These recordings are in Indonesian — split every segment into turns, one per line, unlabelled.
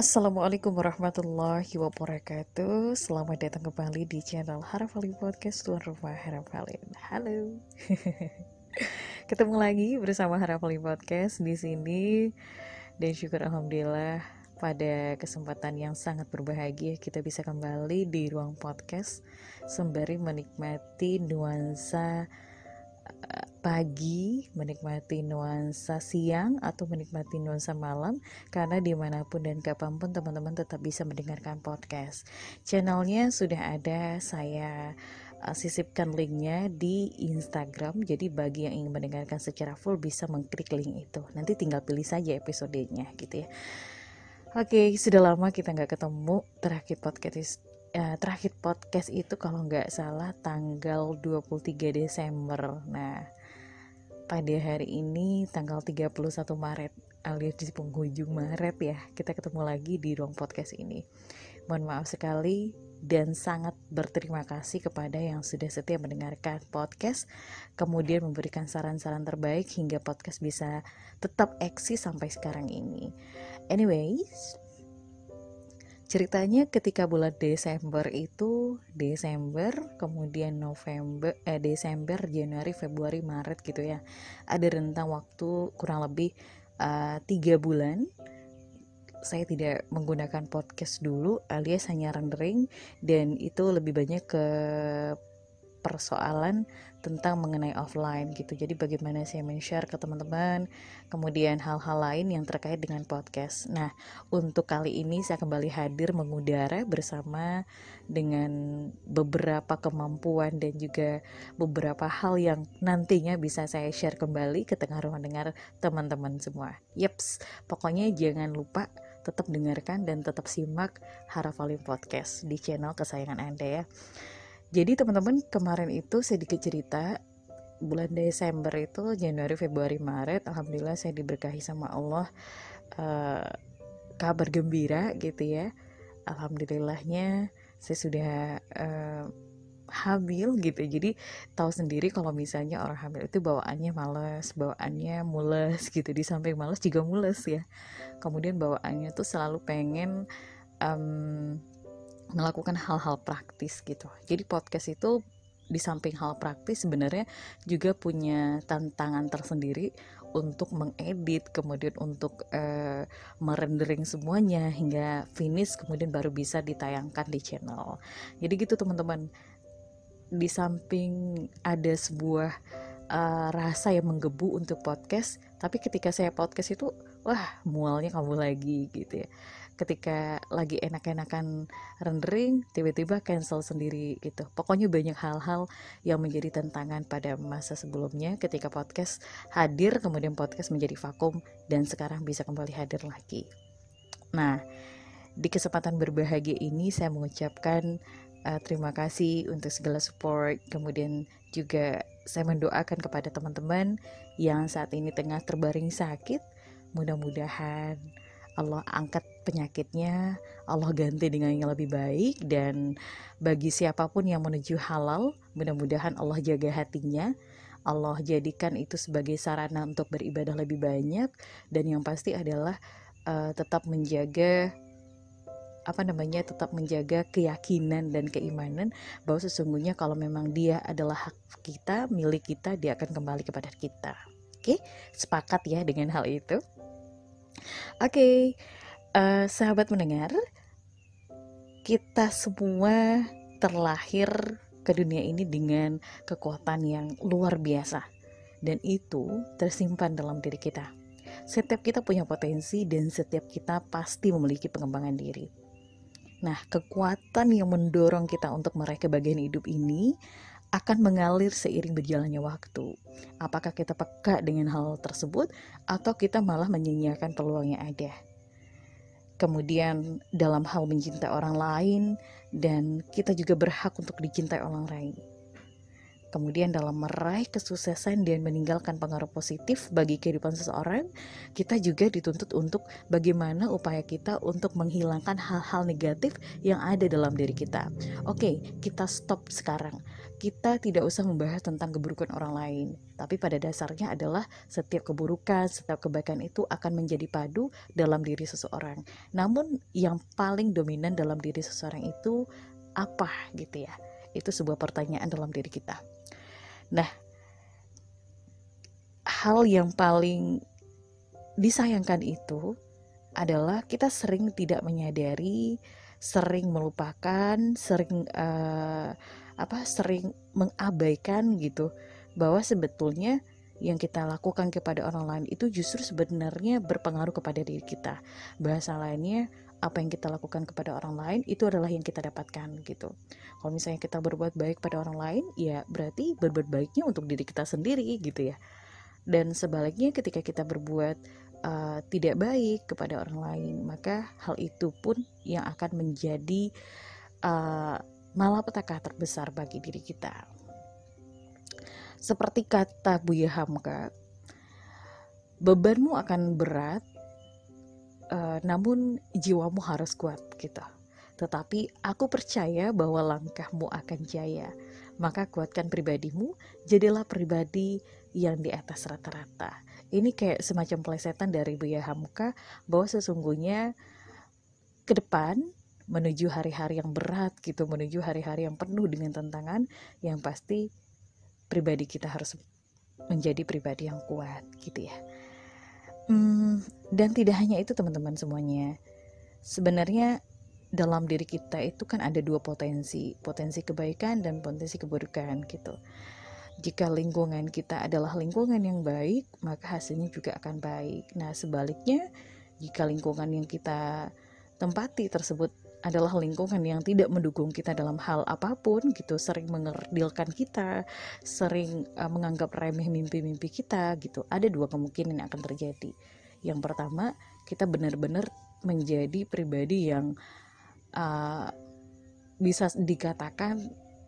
Assalamualaikum warahmatullahi wabarakatuh. Selamat datang kembali di channel Harafali Podcast Tuan Rumah Harafalin Halo. Ketemu lagi bersama Harafali Podcast di sini. Dan syukur Alhamdulillah pada kesempatan yang sangat berbahagia kita bisa kembali di ruang podcast sembari menikmati nuansa pagi, menikmati nuansa siang, atau menikmati nuansa malam, karena di mana pun dan kapan pun teman-teman tetap bisa mendengarkan podcast. Channelnya sudah ada, saya uh, sisipkan linknya di Instagram, jadi bagi yang ingin mendengarkan secara full bisa mengklik link itu. Nanti tinggal pilih saja episodenya gitu ya. Oke, sudah lama kita nggak ketemu. Terakhir podcast uh, terakhir podcast itu kalau nggak salah tanggal 23 Desember. Nah, pada hari ini tanggal 31 Maret alias di penghujung Maret ya kita ketemu lagi di ruang podcast ini. Mohon maaf sekali dan sangat berterima kasih kepada yang sudah setia mendengarkan podcast kemudian memberikan saran-saran terbaik hingga podcast bisa tetap eksis sampai sekarang ini. Anyways ceritanya ketika bulan Desember itu Desember kemudian November eh Desember Januari Februari Maret gitu ya. Ada rentang waktu kurang lebih uh, tiga bulan. Saya tidak menggunakan podcast dulu alias hanya rendering dan itu lebih banyak ke persoalan tentang mengenai offline gitu. Jadi bagaimana saya men-share ke teman-teman, kemudian hal-hal lain yang terkait dengan podcast. Nah, untuk kali ini saya kembali hadir mengudara bersama dengan beberapa kemampuan dan juga beberapa hal yang nantinya bisa saya share kembali ke tengah ruang dengar teman-teman semua. Yeps, pokoknya jangan lupa tetap dengarkan dan tetap simak Harafalim Podcast di channel kesayangan Anda ya. Jadi teman-teman kemarin itu sedikit cerita bulan Desember itu Januari Februari Maret Alhamdulillah saya diberkahi sama Allah uh, kabar gembira gitu ya. Alhamdulillahnya saya sudah uh, hamil gitu. Jadi tahu sendiri kalau misalnya orang hamil itu bawaannya males bawaannya mules gitu. Di samping males juga mules ya. Kemudian bawaannya tuh selalu pengen um, melakukan hal-hal praktis gitu. Jadi podcast itu di samping hal praktis sebenarnya juga punya tantangan tersendiri untuk mengedit, kemudian untuk uh, merendering semuanya hingga finish, kemudian baru bisa ditayangkan di channel. Jadi gitu teman-teman. Di samping ada sebuah uh, rasa yang menggebu untuk podcast, tapi ketika saya podcast itu, wah mualnya kamu lagi gitu ya. Ketika lagi enak-enakan rendering tiba-tiba cancel sendiri gitu. Pokoknya banyak hal-hal yang menjadi tantangan pada masa sebelumnya ketika podcast hadir kemudian podcast menjadi vakum dan sekarang bisa kembali hadir lagi. Nah di kesempatan berbahagia ini saya mengucapkan uh, terima kasih untuk segala support. Kemudian juga saya mendoakan kepada teman-teman yang saat ini tengah terbaring sakit. Mudah-mudahan Allah angkat penyakitnya, Allah ganti dengan yang lebih baik dan bagi siapa pun yang menuju halal, mudah-mudahan Allah jaga hatinya. Allah jadikan itu sebagai sarana untuk beribadah lebih banyak. Dan yang pasti adalah uh, tetap menjaga apa namanya tetap menjaga keyakinan dan keimanan bahwa sesungguhnya kalau memang dia adalah hak kita milik kita dia akan kembali kepada kita oke sepakat ya dengan hal itu Oke, okay, uh, eh, sahabat mendengar, kita semua terlahir ke dunia ini dengan kekuatan yang luar biasa, dan itu tersimpan dalam diri kita. Setiap kita punya potensi, dan setiap kita pasti memiliki pengembangan diri. Nah, kekuatan yang mendorong kita untuk meraih kebahagiaan hidup ini akan mengalir seiring berjalannya waktu. Apakah kita peka dengan hal tersebut atau kita malah menyia-nyiakan peluang yang ada? Kemudian dalam hal mencintai orang lain dan kita juga berhak untuk dicintai orang lain. Kemudian dalam meraih kesuksesan dan meninggalkan pengaruh positif bagi kehidupan seseorang, kita juga dituntut untuk bagaimana upaya kita untuk menghilangkan hal-hal negatif yang ada dalam diri kita. Oke, kita stop sekarang. Kita tidak usah membahas tentang keburukan orang lain, tapi pada dasarnya adalah setiap keburukan, setiap kebaikan itu akan menjadi padu dalam diri seseorang. Namun yang paling dominan dalam diri seseorang itu apa gitu ya? Itu sebuah pertanyaan dalam diri kita. Nah, hal yang paling disayangkan itu adalah kita sering tidak menyadari, sering melupakan, sering uh, apa, sering mengabaikan gitu bahwa sebetulnya yang kita lakukan kepada orang lain itu justru sebenarnya berpengaruh kepada diri kita. Bahasa lainnya, apa yang kita lakukan kepada orang lain itu adalah yang kita dapatkan gitu. Kalau misalnya kita berbuat baik pada orang lain, ya berarti berbuat baiknya untuk diri kita sendiri gitu ya. Dan sebaliknya ketika kita berbuat uh, tidak baik kepada orang lain, maka hal itu pun yang akan menjadi uh, malapetaka terbesar bagi diri kita. Seperti kata Buya Hamka, bebanmu akan berat uh, namun jiwamu harus kuat gitu. Tetapi aku percaya bahwa langkahmu akan jaya. Maka kuatkan pribadimu, jadilah pribadi yang di atas rata-rata. Ini kayak semacam pelesetan dari Buya Hamka bahwa sesungguhnya ke depan menuju hari-hari yang berat gitu, menuju hari-hari yang penuh dengan tantangan, yang pasti pribadi kita harus menjadi pribadi yang kuat gitu ya. Hmm, dan tidak hanya itu teman-teman semuanya. Sebenarnya dalam diri kita itu kan ada dua potensi, potensi kebaikan dan potensi keburukan gitu. Jika lingkungan kita adalah lingkungan yang baik, maka hasilnya juga akan baik. Nah, sebaliknya, jika lingkungan yang kita tempati tersebut adalah lingkungan yang tidak mendukung kita dalam hal apa pun gitu sering mengerdilkan kita sering uh, menganggap remeh mimpi-mimpi kita gitu. Ada dua kemungkinan yang akan terjadi. Yang pertama kita benar-benar menjadi pribadi yang uh, bisa dikatakan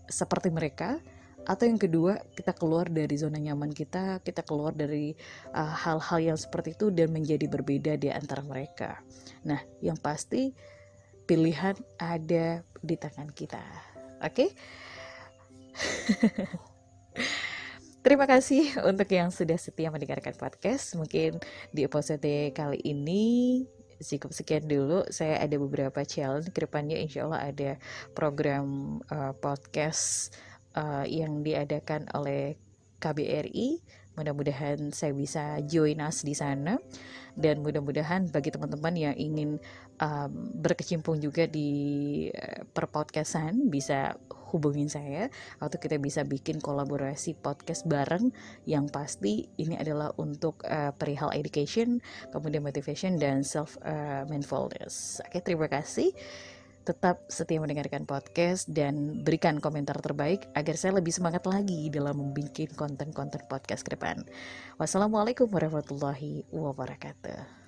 seperti mereka atau yang kedua kita keluar dari zona nyaman kita kita keluar dari uh, hal-hal uh, yang seperti itu dan menjadi berbeda di antara mereka. Nah yang pasti pilihan ada di tangan kita. Oke? Okay? Terima kasih untuk yang sudah setia mendengarkan podcast. Mungkin di episode kali ini cukup sekian dulu. Saya ada beberapa challenge ke depannya. Insya Allah ada program uh, podcast uh, yang diadakan oleh KBRI Mudah-mudahan saya bisa join us di sana. Dan mudah-mudahan bagi teman-teman yang ingin um, berkecimpung juga di uh, perpodcastan bisa hubungin saya atau kita bisa bikin kolaborasi podcast bareng. Yang pasti ini adalah untuk uh, perihal education, kemudian motivation dan self uh, mindfulness. Oke, terima kasih tetap setia mendengarkan podcast dan berikan komentar terbaik agar saya lebih semangat lagi dalam membuat konten-konten podcast ke depan. Wassalamualaikum warahmatullahi wabarakatuh.